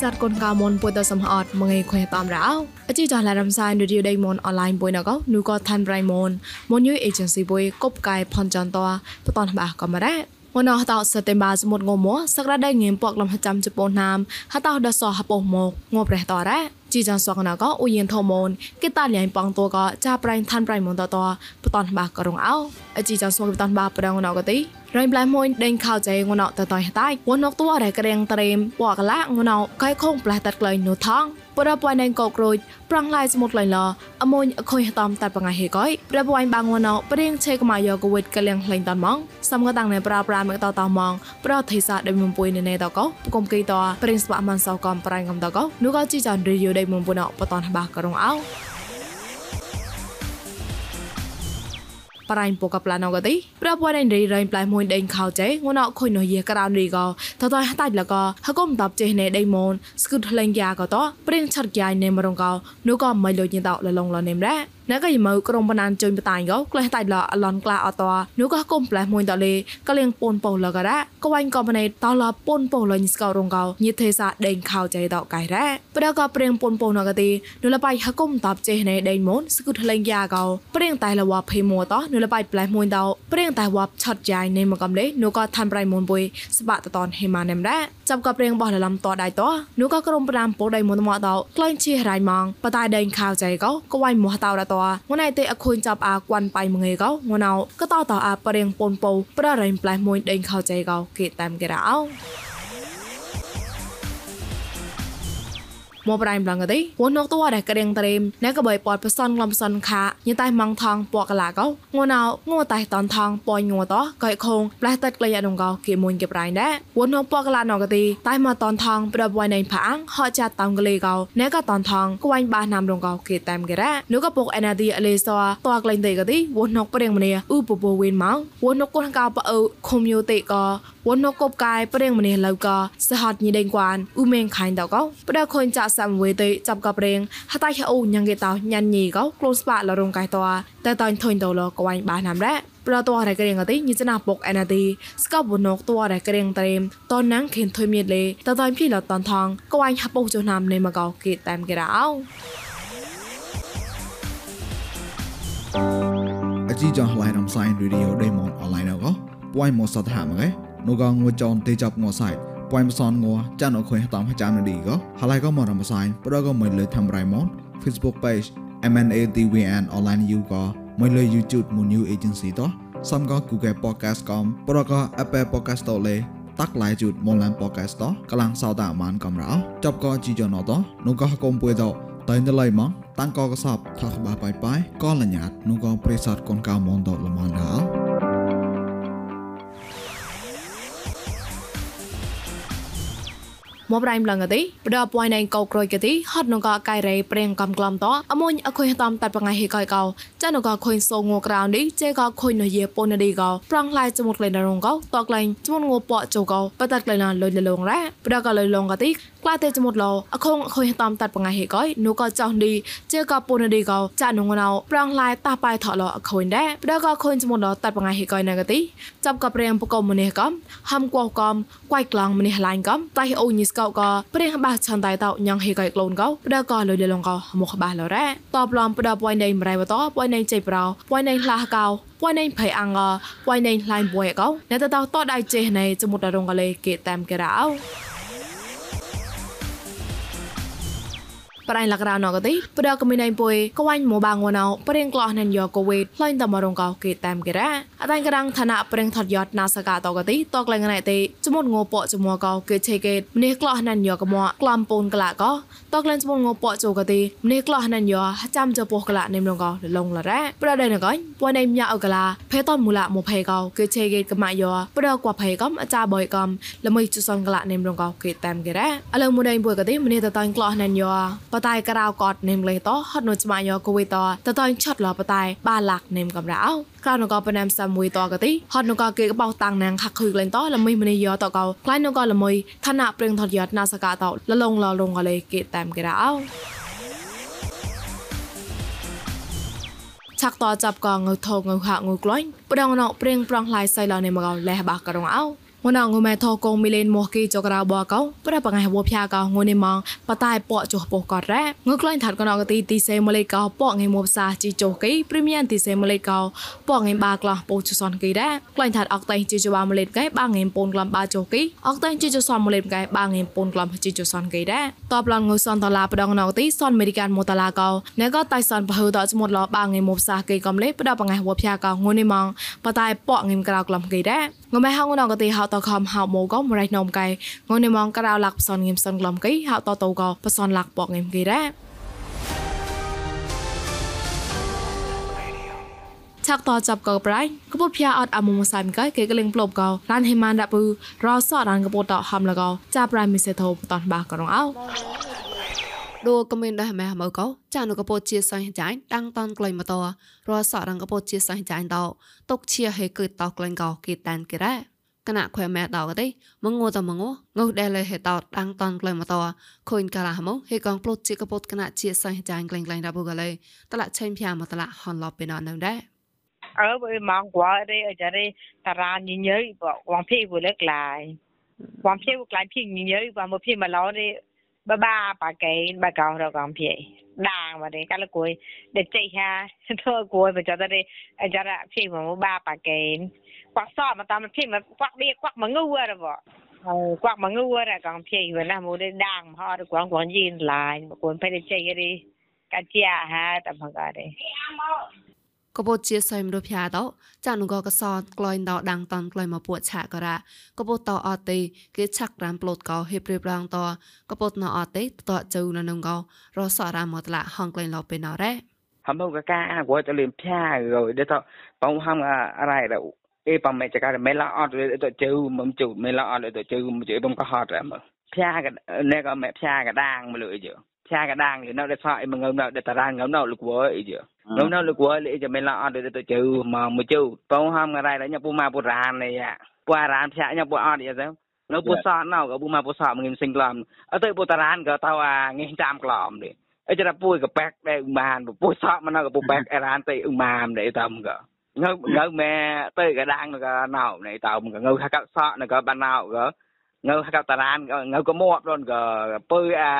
សាទកូនកៅមុនពុយតសំអត់មងេខ្វេតាមរោអជីចឡារំសាយនឌីដេមុនអនឡាញពុយណកនូក៏ឋានប្រៃមុនមុនយូអេเจนស៊ីពុយកົບកាយផនចន្តបតនបាក៏មរ៉ាមណោះតោសតេបាសមុតងមសក្តាដៃងៀមពកលំហចាំជប៉ុនណាមហតោដសោហបោមកងបរះតរ៉ា ជីចាសកណក៏អ៊ូយិនថូមូនគេតាលៀងប៉ងតួក៏ចាប្រៃឋានប្រៃមុនតតបតនបាក៏រងអោអជីចាសមកបតនបាប្រងណក៏ទីរៃប្លែមួយដេញខោចៃងណោតតៃតៃវណកតួរែក្រៀងត្រេមពកឡាងណោកៃខងផ្លែតាត់ក្លែងនោះថង ប្រពៃណៃកោក្រូចប្រងឡៃស្មុតឡៃឡអមូនអខុយតាមតែបងៃហេកយប្រពៃបាងវណោព្រៀងឆេកម៉ាយកវិតកលៀងខ្លែងតាន់ម៉ងសំកតាំងណែប្រាប្រាមកតតម៉ងប្រតិសាដេមុំពុយណែណែតកោគុំគីតព្រៀងស្វាក់ម៉ាន់សោកំប្រៃកំតកោនោះក៏ជីចានរីយូដេមុំពុណោបតនបាករងអោ ប្រៃពកប្លាណកទីប្រពួយដៃរីរៃប្លៃមួយដេញខោចេងួនអខុយនយក្រៅរីកតតហតៃលកហកុំតបចេណេដៃមូនស្គុតលេងយ៉ាកតព្រៀងឆាត់យ៉ាយនេមរងកនោះក៏មិនលុយញតលលងលនេមរ៉ា ណកយមើក្រុមបណានជុញបតាញ់កក្លេះតៃឡអឡនក្លាអតនោះក៏គុំផ្លែមួយតលេក៏លៀងពូនពោលករ៉ាក៏វាញ់ក៏បណេតឡពូនពោលញស្ករងកោញិទេសាដេងខោចៃតកៃរ៉ាប្រក៏ព្រៀងពូនពោណកទីនោះលបៃហគុំតបចេណេដេងមុនស្គុតលេងយ៉ាកោព្រៀងតៃលវភេមួតនោះលបៃផ្លែមួយតព្រៀងតៃវបឆាត់ចាយនេមកំលេនោះក៏ថាន់ប្រៃមុនបុយស្បាតតនហេម៉ានេមរ៉ាចាប់ក៏ព្រៀងបោះលំតដៃតនោះក៏ក្រុមប្រាំពោដៃមុនមកតក្លែងជារៃម៉ងបតៃដេងខោចៃកោក៏វាញ់មួតតរតងណៃទេអខូនចាប់អាគួនបៃមងេកោងណៅក៏តតអាប្រេងពនពោប្ររៃផ្លែមួយដេញខោចៃកោគេតាមគេរោ មកប្រៃម្លងកទេវនកតួរករៀងត្រេមណែក៏បីពតផ្សនក្លំសនខាញតែម៉ងថងពកឡាកោងួនអោងួតែតនថងពញងួតកៃខងផ្លែតិតក្លយដងកោគេមួយគេប្រៃដែរវនពកឡាណកទេតែមកតនថងប្របវៃណៃផាងហចាតងកលេកោណែក៏តនថងគួយបាណាំរងកោគេតាមគេរ៉ានោះក៏ពុកអេណាឌីអលេសតតក្លែងទេកទេវនកប្រេងម្នេះឧបពពវេនមកវនកកូនកោបអើខុំយោទេកោវនកបកាយប្រេងម្នេះឡៅកោសហតញីដេងគួនឧមេងខៃតកោប្រដខុនចាសាំវេទេចាប់កប្រេងហតៃហៅញ៉ាងគេតោញ៉ានញីកោក្លូស្បាលរងកៃតោតែតៃធុញតោលកវ៉ៃបាណាំរ៉ាប្រតោរករៀងកតិញិចណាពុកអនាទីស្កបនកតរករៀងត្រេមតនណាំងខេនថុយមៀតលេតតៃភីលតនថងកវ៉ៃហពុកជណាំនៃមកោគេតាមគេរោអជីចងឡៃរំសាយរីឌីអូដេម៉ុនអនឡាញកោពួយមកសតហាមកែនូកងងួចនទេចាប់ងសៃ ពួយមសនងចានអខុយតាមចាំនឌីកោហឡៃកោមករំសាយប្រកមិនលើធ្វើរៃម៉ុន Facebook page MNATVN online you ក៏មួយលើ YouTube មួយ new agency តោះសំក៏ Google Podcast កំប្រក៏ Apple Podcast តលេតាក់ឡាយជូតមុនឡាន podcast តកលាំងសោតអាមានកំរោចប់ក៏ជីយ៉ណតនោះក៏កុំពួយតតៃណឡៃម៉ងតាំងក៏កសបថាក្បាបាយបាយក៏លញ្ញាតនោះក៏ប្រេសតកូនកៅមនតលមនដល់ មកប្រៃម្លងកទីប្រដពួយណៃកោក្រួយកទីហត់នងកកៃរេប្រេងកំក្លំតអមួយអខុយតំតាត់បងៃហេកៃកោចានងកខុយសងងក្រៅនេះចេកខុយនយេពនឌីកោប្រងឡាយចមុតក្លែងរងកោតក្លែងចមុតងពចោកោបតាត់ក្លែងលុយលងរ៉ាប្រដកលុយលងកទី ក្លាទេចមុតឡោអខុងខុយតំតាត់បងៃហេកៃនូកចောင်းឌីចេកពនឌីកោចានងណៅប្រងឡាយតាប៉ៃថឡោអខុយដែរប្រដកខុយចមុតឡោតាត់បងៃហេកៃណកទីចាប់កប្រេងបកុំមនេះកំហំកោកំក្វៃក្លងមនេះឡាញកំតៃអូញីស្កោកប្រេងបាឆាន់តៃតោញ៉ងហេកៃក្លូនកោផ្ដកលុយលងកោមកបាឡរ៉ាតបឡំផ្ដពួយនៃមរៃបតពួយនៃចៃប្រោពួយនៃខ្លះកោពួយនៃភៃអងពួយនៃឡៃពួយកោអ្នកតតតដៃចេនៃចមុតរងកលេគេតាមគេរោ ប្រៃលករណកទីប្រកមីណៃពុយគវាញ់មបាងវណៅប្រេងក្លោះណនយកូវីតផ្លែងតមរងកោគេតាមគេរ៉ាអតាញ់ក្រាំងឋានៈប្រេងថតយត់ណាសកាតកទីតកលែងណៃទីចមុតងោពកចមួកោគេឆេកេម្នេះក្លោះណនយកកមួក្លាំពូនក្លាកោតកលែងចមុតងោពកជូកទីម្នេះក្លោះណនយកចាំចពោះក្លានេមរងកោលងលរ៉ាប្រដៃណកញពួយណៃញ៉ាអកលាភេតនមូលាមកភេកោគេឆេកេកម៉ាយោប្រកួភេកំអាចាបយកំល្មីជុសនក្លានេមរងកោគេតាមគេរ៉ាអលមួយដៃពួយកទីម្នេះតតាញ់ក្លោះណនយកបតៃក្រៅកតនេមលេតហត់នុចម៉ាយោគវីតតតឆាត់លបតៃបាឡាក់នេមកំរោក្រៅនកបណាំសាមួយតកទីហត់នកគេកបោតាំងណាងខាក់ខុយក្លែងតល្មីមនីយោតកោក្លែងនកល្មួយឋានៈព្រឹងថតយត់ណាសកាតលលងលលងកលេគេតាមគេរោឆាក់តចាប់កងងើថោងើហាក់ងើក្លាញ់ប្រដងណោព្រៀងប្រងឡាយសៃឡនៃមកលេះបាក់ករងអោ ងួនងមែថកងមីលេនមកគីចក្រៅបកោប្របងៃវភាកោងួនមងបតែពកចុះពកករ៉ាងើក្លែងថាត់កណកទីទីសេមលេកោពកងៃមកសាជីចុះគីព្រីមៀនទីសេមលេកោពកងៃបាក្លោះពោជសនគីរ៉ាក្លែងថាត់អកតៃជីចបាមលេកែបាងៃពូនក្លំបាចុះគីអកតៃជីចសនមលេកែបាងៃពូនក្លំជីចសនគីរ៉ាតបឡងងើសនតឡាបដងណកទីសនអមេរិកានមតឡាកោណែក៏តៃសនបហឺតចមុតឡបាងៃមកសាគីកំលេបដបងៃវភាកោងួនមងបតែពកងៃក្រៅក្លំគីរ៉ាងមែហងណកទីហៅតខំហៅមកក៏មរៃនំកៃងនេមងក្រៅលាក់ផ្សនងឹមសនក្លំកៃហៅតតក៏ផ្សនលាក់ពកងឹមគីរ៉ាឆាក់តចាប់ក៏ប្រៃកពុតភៀអត់អមុំសាយកៃគេកលេងប្លប់ក៏ឡានហេម៉ានដាក់ពឺរសអរានកពុតតហំលកោចាប់ប្រៃមីសេធោតនបាក៏រងអោដួកមិនដែរម៉ែមកកោចានុកពោជាសៃចាញ់តាំងតនក្លែងមកតរសអរងកពោជាសៃចាញ់តតុកជាហេគឺតក្លែងកោគេតានគេរ៉ា គណៈខ្វែម៉ែដកទេមងងតមងងោដែលលេហេតតដាំងតនក្លែមតខូនកាឡាហមហេកងប្លុតជាកពុតគណៈជាសៃចាញ់ក្លែងក្លែងរ៉ាបុកលេតឡាឆេងភៀមកតឡាហនឡប់ពីណនៅដែរអើបើមកគាត់ទេអចារេតារាញញើបងវងភីវលើកឡាយវងភីវក្លាយភីញញើបងមកភីមកឡោទេបបាបាកេបកោរកំភីដាងមកទេកាលគួយដែលចេះហាធ្វើគួយបើចតទេអចារេភីមកបាបាកេ គាត់សតមកតាមភីមកគាត់បៀគាត់មកងូរបងគាត់មកងូរកំភីវិញណាមកដាងមកគាត់គាត់យីនឡាញមកគួនភេទចេះទេកាជាហាតែមកកាទេកបោជាសៃមរភាតោចានុកកសតក្លែងដដាងតនក្លែងមកពួតឆាករ៉ាកបោតអត់ទេគេឆាក់រាំប្លូតកោហេព្រៀបរងតកបោតណអត់ទេតជូននងករសរ៉ាមកតឡាហងក្លែងឡោពេលណរ៉េ hầm đâu cả ca của cho liền pha rồi để tao bông hầm à này là ê bằng mẹ chắc là mẹ la ọt để tao chữ mầm chủ mẹ la ọt để tao chữ mầm chữ bông có hot rồi mà pha cái nè có mẹ pha cái đang mà lựa chứ pha cái đang thì nó để phải mà ngâm nào để tao đang ngâm nào lực với chứ ngâm nào lực với để cho mẹ la ọt để tao chữ mà mà chữ bông hầm cái này là nhập bu ma bu ran này à bu ran pha nhập bu ọt vậy sao nó bu sọt nào có bu ma bu sọt mà nghìn sinh làm ở tới bu ran có tao à nghìn trăm lòm đi អញ្ចឹងពួយកប៉ែកដែលឧបានពួយសក់មកនៅកពុប៉ែកអរានទៅឧបានដែលតាមក៏ងើងើមែទៅកដាងក៏ណៅនេះតើមកងើហាក់សក់នៅក៏បានណៅក៏ ងើហាក់តារានក៏ងើក៏មាត់ដល់ក៏ពើអា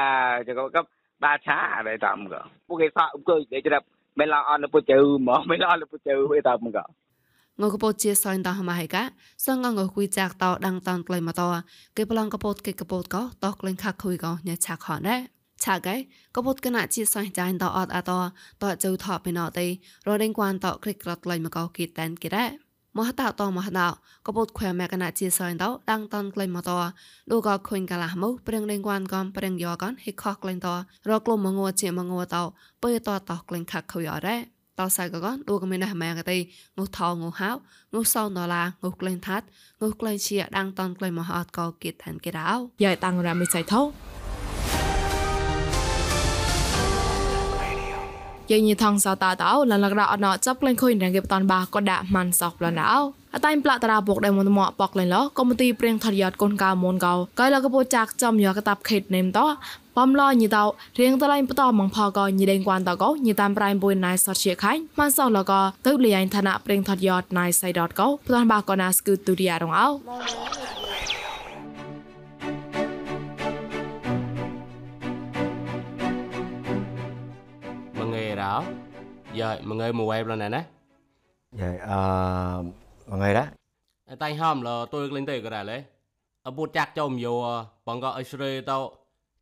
ចក៏ក៏បាឆាដែលតាមក៏ពួកគេសក់អង្គុយដែលច្រាប់មិនឡអត់នៅពុជើមកមិនឡអត់នៅពុជើវាតាមក៏ងកពោជាសៃតហមហៃកាសងងគួយចាក់តដាំងតាន់ក្លែងមកតគេប្លងកពោតគេកពោតក៏តក្លែងខាក់គួយក៏ញ៉ាឆាក់ខនដែរ ឆាកែក៏ពុតកណាជាសោះចាញ់តអត់អតតជូថបពីណតេរដេងគួនតគ្រិករត់លៃមកកគីតានគីរ៉ាមហតតមហតក៏ពុតខ្វែម៉ែកណាជាសោះតដាំងតនក្លែងមកតលោកក៏ខុញកាលាមកព្រៀងដេងគួនកំព្រៀងយកកនហិខក្លែងតរក្លុំមងួជាមងួតពើតតក្លែងខាក់ខុយអរ៉ាតសៃកកនលោកមានណះម៉ែកតេងុថងុហៅងុសោដុល្លាងុក្លែងថាត់ងុក្លែងជាដាំងតនក្លែងមហតកគិតថានគេរោយាយតាំងរ៉ាមិសៃថោ យើងញីថងសតតោលលករអណចាប់ក្លែងខុយរងគេបតនបាក៏ដាក់ម៉ាន់សោះប្លនអោអតៃប្លាតារាបុកដែលមុនមកបកលេងឡកុំទីព្រៀងថតយត់កូនកៅមុនកៅកៃលកពោចាក់ចំយកតាប់ខេតនេមតបំឡញីតោរៀងតឡៃបតមងផកញីដេងគួនតកោញីតាមប្រៃបុយណៃសតជាខៃម៉ាន់សោះលកទៅលីយ៉ៃឋានៈព្រៀងថតយត់ណៃសៃដតកោប្លនបាក៏ណាស្គូទូឌីយ៉ារងអោ đó giờ mọi người mùa em rồi nè nè dạ ờ mọi người đó tay hòm là tôi lên tới cái này lấy ở bút chắc chôm vô bằng gọi sre tao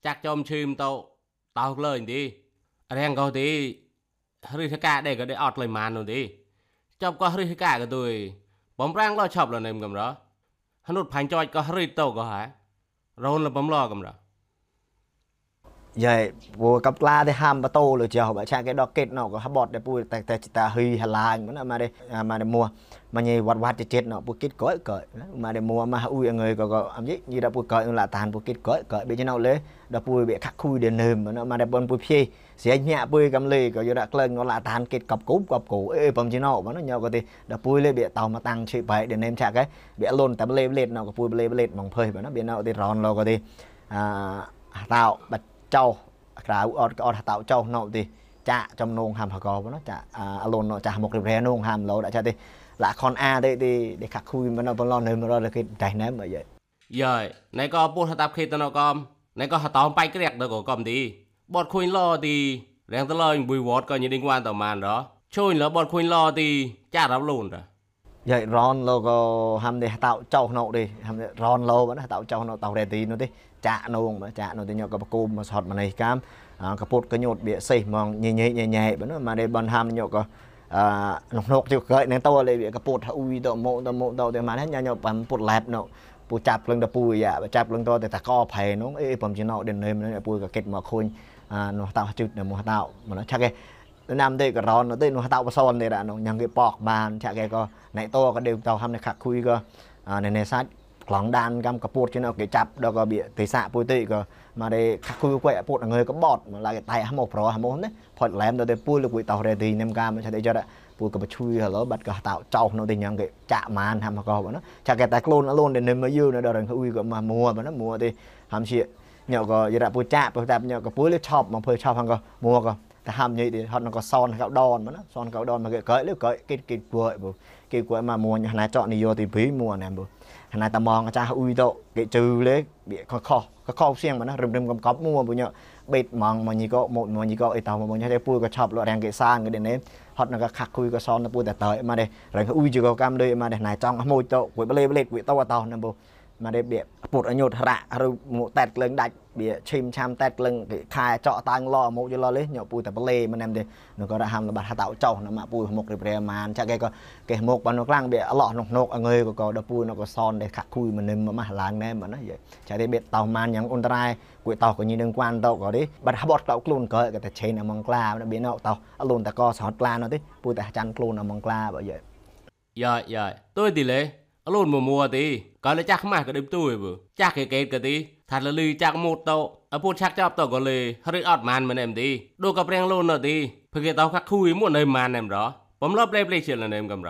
chắc chôm chim tao tao lời đi ở đây có tí hơi cả để cái để ọt lời màn rồi đi chọc có hơi cả cái tôi bấm rang lo chọc là nem cầm đó hắn nút phanh cho có hơi tao có hả rồi là bấm lo cầm đó យាយព្រោះកាប់ក្លាទេហាំបតោលើចោបើឆាគេដកកេតណកហបតតែពូតែតែតាហ៊ីហឡាញមិនមកទេមកទេមួមកញីវត្តវត្តចិត្តណពូគិតក៏ក៏មកទេមួមកអ៊ុយអងើយក៏ក៏អមយញីដល់ពូក៏ឡាតានពូគិតក៏ក៏បិចណៅលេដល់ពូបិខាក់ខុយទេនឹមមកទេបនពូភីស្រីញាក់ពូកំលេក៏យកដាក់ក្លែងឡាតានគិតកប់គូកប់គូអេបំជីណៅមកញ៉ៅក៏ទេដល់ពូលេបិតោមកតាំងឈីបែទេនឹមឆាក់គេបិលូនតែលេបលេតណក៏ពូលេបលេតមកភើបណាបិណៅទេរនឡក៏ទេអាតោបាត់ ចោក្រៅអត់ក៏អត់តោចោណោទីចាក់ចំណងហាំហកបណាចាក់អលូនចាស់មករៀបរែនងហាំលោដាក់ចាស់ទេឡាខនអាទេទេ để khắc khui mà nó còn lo nơi mà rồi là cái trái ném mà vậy យើណៃក៏ពុះតាប់ខេតណកំណៃក៏ហតោបៃក្រាក់ដល់ក៏កំទីបត់ខុញឡទីរៀងតលើបុយវត្តក៏ញីដេញវ៉ានតម៉ានរជួយលបត់ខុញឡទីចារាប់លូនរ vậy ron lo có ham để tạo châu nọ đi ham để ron lo vẫn tạo châu nọ tàu rẻ tí nó đi chạ nông mà chạ nó thì nhọ cái cô mà sọt mà này cam cái bột cái nhột bị xây mong nhẹ nhẹ nhẹ nhẹ vẫn mà để bọn ham nhọ có អឺនោះនោះទៅកើនៅតលេវាកពុតអ៊ុយទៅមកទៅមកទៅតែមកញ៉ាញ៉ាំពុតឡែបនោះពូចាប់លឹងទៅពូយ៉ាចាប់លឹងទៅតែតកផែនោះអេបំជាណោដេននេះពូក៏គិតមកឃើញអានោះតោជឹកមកតោមកឆាក់គេណាំទេក៏រនទៅនោះតោបសនទេនោះញ៉ាំគេប៉កបានឆាក់គេក៏ណៃតក៏ដេកទៅហាំនៅខាក់คุยក៏ណែណែសាច់ ខ្លងដានកំកពុតជាណោគេចាប់ដល់ក៏វាទេសាពុយទេក៏មកទេខាក់คุยគួយពុតងើក៏បត់មកឡាគេតៃហមប្រហមនេះផុតឡែមទៅពូលគួយតោរេទី Nem កាមឆាក់ទេចរពូក៏ជួយ hello បាត់ក៏តោចោនៅទីញ៉ាំគេចាក់ម៉ានហាំក៏បងចាក់គេតែខ្លួនអលូនដែលនឹមមកយូនៅដល់រងអ៊ុយក៏មកមួបងមួទេហាំជាញ៉ៅក៏យរ៉ាពូចាក់ពូតែញ៉ៅក៏ពូលឆប់មកភើឆប់ហងក៏មួក៏តែហាំញ៉ៃទីហត់ក៏សនកៅដនបងសនកៅដនមកគេកើលឺកើគេគេគួយបងគេគួយមកមួញណាចော့និយោទី2មួណែបង ណាតាមងចាស់អ៊ុយទៅគេជឺលេបៀខខខខសៀងបងណារឹមរឹមកំកប់មួបងញ៉បេតម៉ងមកញីក៏មកមកញីក៏អីតមកញ៉តែពូក៏ឆប់លរាំងគេសាងគេនេះហត់នៅក៏ខាក់គួយក៏សនទៅពូតែតើមកនេះរងអ៊ុយជក៏កម្មដូចមកនេះណៃចង់មួយទៅគួយបលេបលេគួយទៅតោណាបង មកនេះបៀពុតអញុតរៈឬមកតែតក្លែងដាច់បៀឈីមឆាំតែតក្លែងខែចော့តាំងឡមកយឡលេញពូតែបលេមិនណាំទេនោះក៏ហាំលបាត់ហតោចោណាមកពូមករៀបរែម៉ានចាក់គេក៏គេមកបានខ្លាំងបៀអឡោះនោះនោះអងើក៏ក៏ដល់ពូនោះក៏សនដែលខាក់គួយមិននឹមមកឡើងណែមិនណាចាក់ទេបៀតោម៉ានយ៉ាងអ៊ុនត្រៃគួយតោក៏ញីនឹងគួនតោក៏ទេបាត់បត់កោខ្លួនក៏ក៏តែឆេនអមងក្លាបៀណោតោអលូនតកស្រត់ក្លានោះទេពូតែចាន់ខ្លួនអមងក្លាបើយើយ៉ាយ៉ាទុយទីលេអលូនមួមួទី ក៏លេចាស់ខ្មាស់ក៏ដេបទួយបើចាស់គេកេតក៏ទីថាលលឺចាក់ម៉ូតតោអពុឆាក់ចាប់តក៏លេរឹកអត់ម៉ានមិនអែមទីដូក៏ព្រៀងលូនណទីភគេតោខាក់ខួយមួយនៅម៉ានអែមរបំលប់លេផ្លេជិលនៅកំរ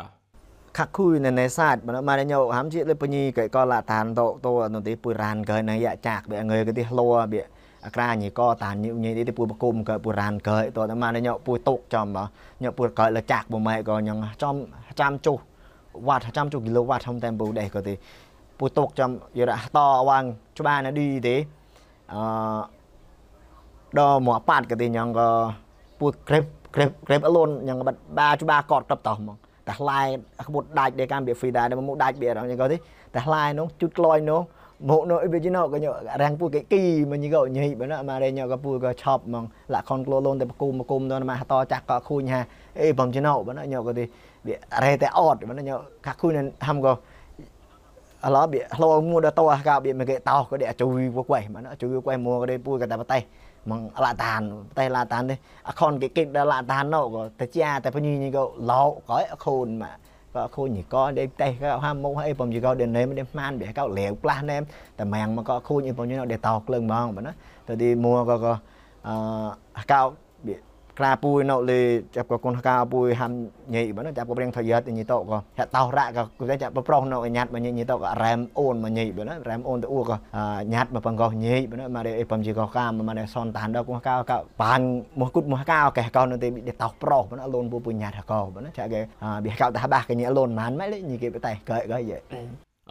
ខាក់ខួយនៅនេសាទមកមកញោហាំជាលេបញីកែក៏ឡាតានតោតោនៅទីពុយរានកើនៅយ៉ាចាក់បេងើក៏ទីហលោបេអាក្រាញីក៏តានញីញីទីពុយបគុំកើពុយរានកើតោតែមកញោពុយតុកចំញោពុយកើលចាក់បម៉ែក៏ញងចំចាំចុះវ៉ាត់ចាំចុះគីឡូវ៉ាត់ធំតែពូដែរក៏ទី ពុយតុកចំយរះតវាងច្បាណាឌីទេអឺដល់មកប៉ាត់ក៏ទីញងក៏ពុយក្រេបក្រេបក្រេបអលូនញងបាត់បាច្បាកតតបតោះហ្មងតែខ្លាយក្បួតដាច់ដែលកម្មវាហ្វីដែរមកដាច់វារងយ៉ាងក៏ទេតែខ្លាយនោះជូតក្លយនោះមកនោះអីវាណោក៏ញរាំងពូគេគីមកញីក៏ញីបើណាមករេញក៏ពូក៏ឆប់ហ្មងលាក់ខនក្លូលូនតែបគុំបគុំទៅមកតចាក់ក៏ខូញហាអេបំជិណោបើណាញក៏ទេវារេតែអត់បើណាញកាខូញហាំក៏ អឡោបៀហឡូមួដតោអាកាបៀមកគេតោក៏ដេជួយពួក quay មកជួយពួក quay មួក៏ដេពូក៏តែបតៃមកឡាតានតែឡាតានទេអខនគេគេដល់ឡាតាននោះក៏តែជាតែពញញីក៏ឡោក៏អខូនមកក៏ខូនញីក៏ដេតែក៏ហាមកឲ្យបំយីក៏ដេណេមដេម៉ានបៀក៏លាវផ្លាស់ណែមតែម៉ាំងមកក៏ខូនអីបំយីដេតោក្លឹងហ្មងបើណាទៅទីមួក៏ក៏អកោ បៀក្រាពួយនៅលេចាប់ក៏គុនកាពួយហាំញីបើចាប់ក៏ព្រៀងថយតញីតក៏ហតោរ៉ាក៏គូតែចាប់ប្រុសនៅញាត់មកញីតក៏រ៉ែមអូនមកញីបើណារ៉ែមអូនទៅអ៊ូក៏ញាត់មកបង្កោញីបើណាមកអីបំជីក៏កាមមកសនតានដល់គុនកាក៏បានមកគុតមកកាកែក៏នៅទេបិតោប្រុសបើណាលូនពួយញាត់ក៏បើណាចាគេបិកោតាបាកញីលូនមិនម៉ែលេញីគេបតែក៏ក៏យេ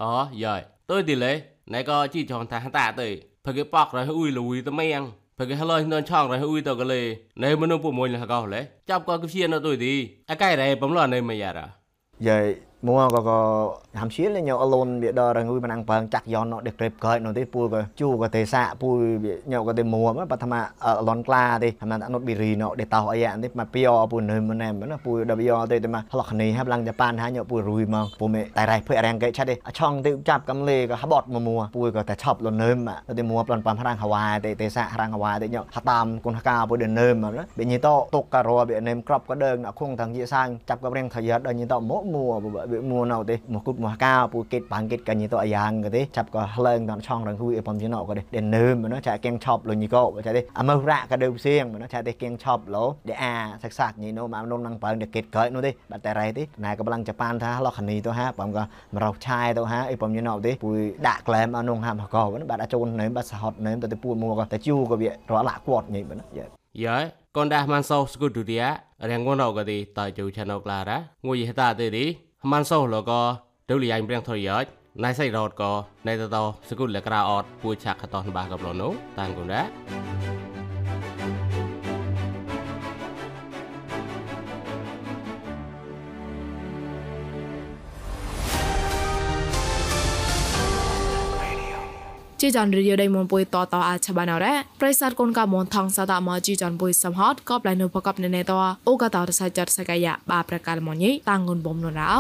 អូយ៉យទៅទីលេណៃក៏ជីចងតាតាទៅភើគេប៉ករអ៊ុយលួយតមៀង Pagi haloi non chong rai hui to kale nei manu pu moi la ka le chap ko ksia no tu di akai rai pam lo nei ma ya ra យាយ មួក៏ក៏ហាំឈៀលញ៉ៅអលូនវាដល់រងុយមិនអាំងបើងចាក់យ៉ននោះដេក្រេបកើនោះទេពូក៏ជូក៏ទេសាពូញ៉ៅក៏ទេមួបឋមអលនក្លាទេហមអនុតប៊ីរីនោះដេតោអីអានទេមកពីអពូនៅមិនណែមិនពូដបយ៉ទេតែមកឡកនេះហាប់ឡើងជប៉ុនហាញ៉ៅពូរួយមកពូមេតែរៃភើរាំងកេឆាទេឆងទៅចាប់កំលេក៏ហបត់មកមួពូក៏តែឆប់លនឹមទៅមួប្លន់ប៉ាំរាំងហវ៉ាទេទេសារាំងហវ៉ាទេញ៉ៅហតាមគុនកាពូដនឹមណាបេញីតោតុកការ៉បេនឹមក្របក៏ដើងខងទាំងជាសាងចាប់ក៏រៀងថយដល់ញីតោមកមួវាមួណៅទេមកគុតមកកាពូគេតបាងគេតកញីតអាយ៉ាងក៏ទេចាប់ក៏ហលែងដល់ឆងរងហ៊ូអីបំជិណក៏ទេដែលនឹមណាចាកៀងឆប់លញីក៏ចាទេអមើរ៉ាក៏ដើផ្សៀងណាចាទេកៀងឆប់លោដែលអាសិក្សាញីនោះមកនំនឹងបើដែលគេតកើនោះទេបាត់តែរ៉ៃទេណែក៏បាំងជប៉ុនថាឡោះខនីទៅហាបំក៏មករោឆាយទៅហាអីបំជិណទេពូដាក់ក្លែមអនុងហាមក៏បាត់អាចូននឹមបាត់សហត់នឹមទៅពូមួក៏តែជូក៏វារលាក់គាត់ញីបាទយ៉ាក con đã man sâu sku tu dia rèn con nào cái đi tại chủ channel là ra ngồi gì ta thế đi man sâu là có đâu li anh bring thôi vậy ណៃសៃរត់ក៏ណៃតតសគុលលក្រៅអត់ពួយឆាក់ខតនបាកប្លនោះតាំងគុនដែរ ជីចាន់រីយដៃមុនពុយតតអាចឆបានអរ៉ាប្រិស័តកូនកមនថងសតមកជីចាន់ពុយសំហតក៏ប្លែនុបកបណេណេតអូកតរសៃចាត់សកាយបាប្រកាលមញីតាំងងុនបំនរោ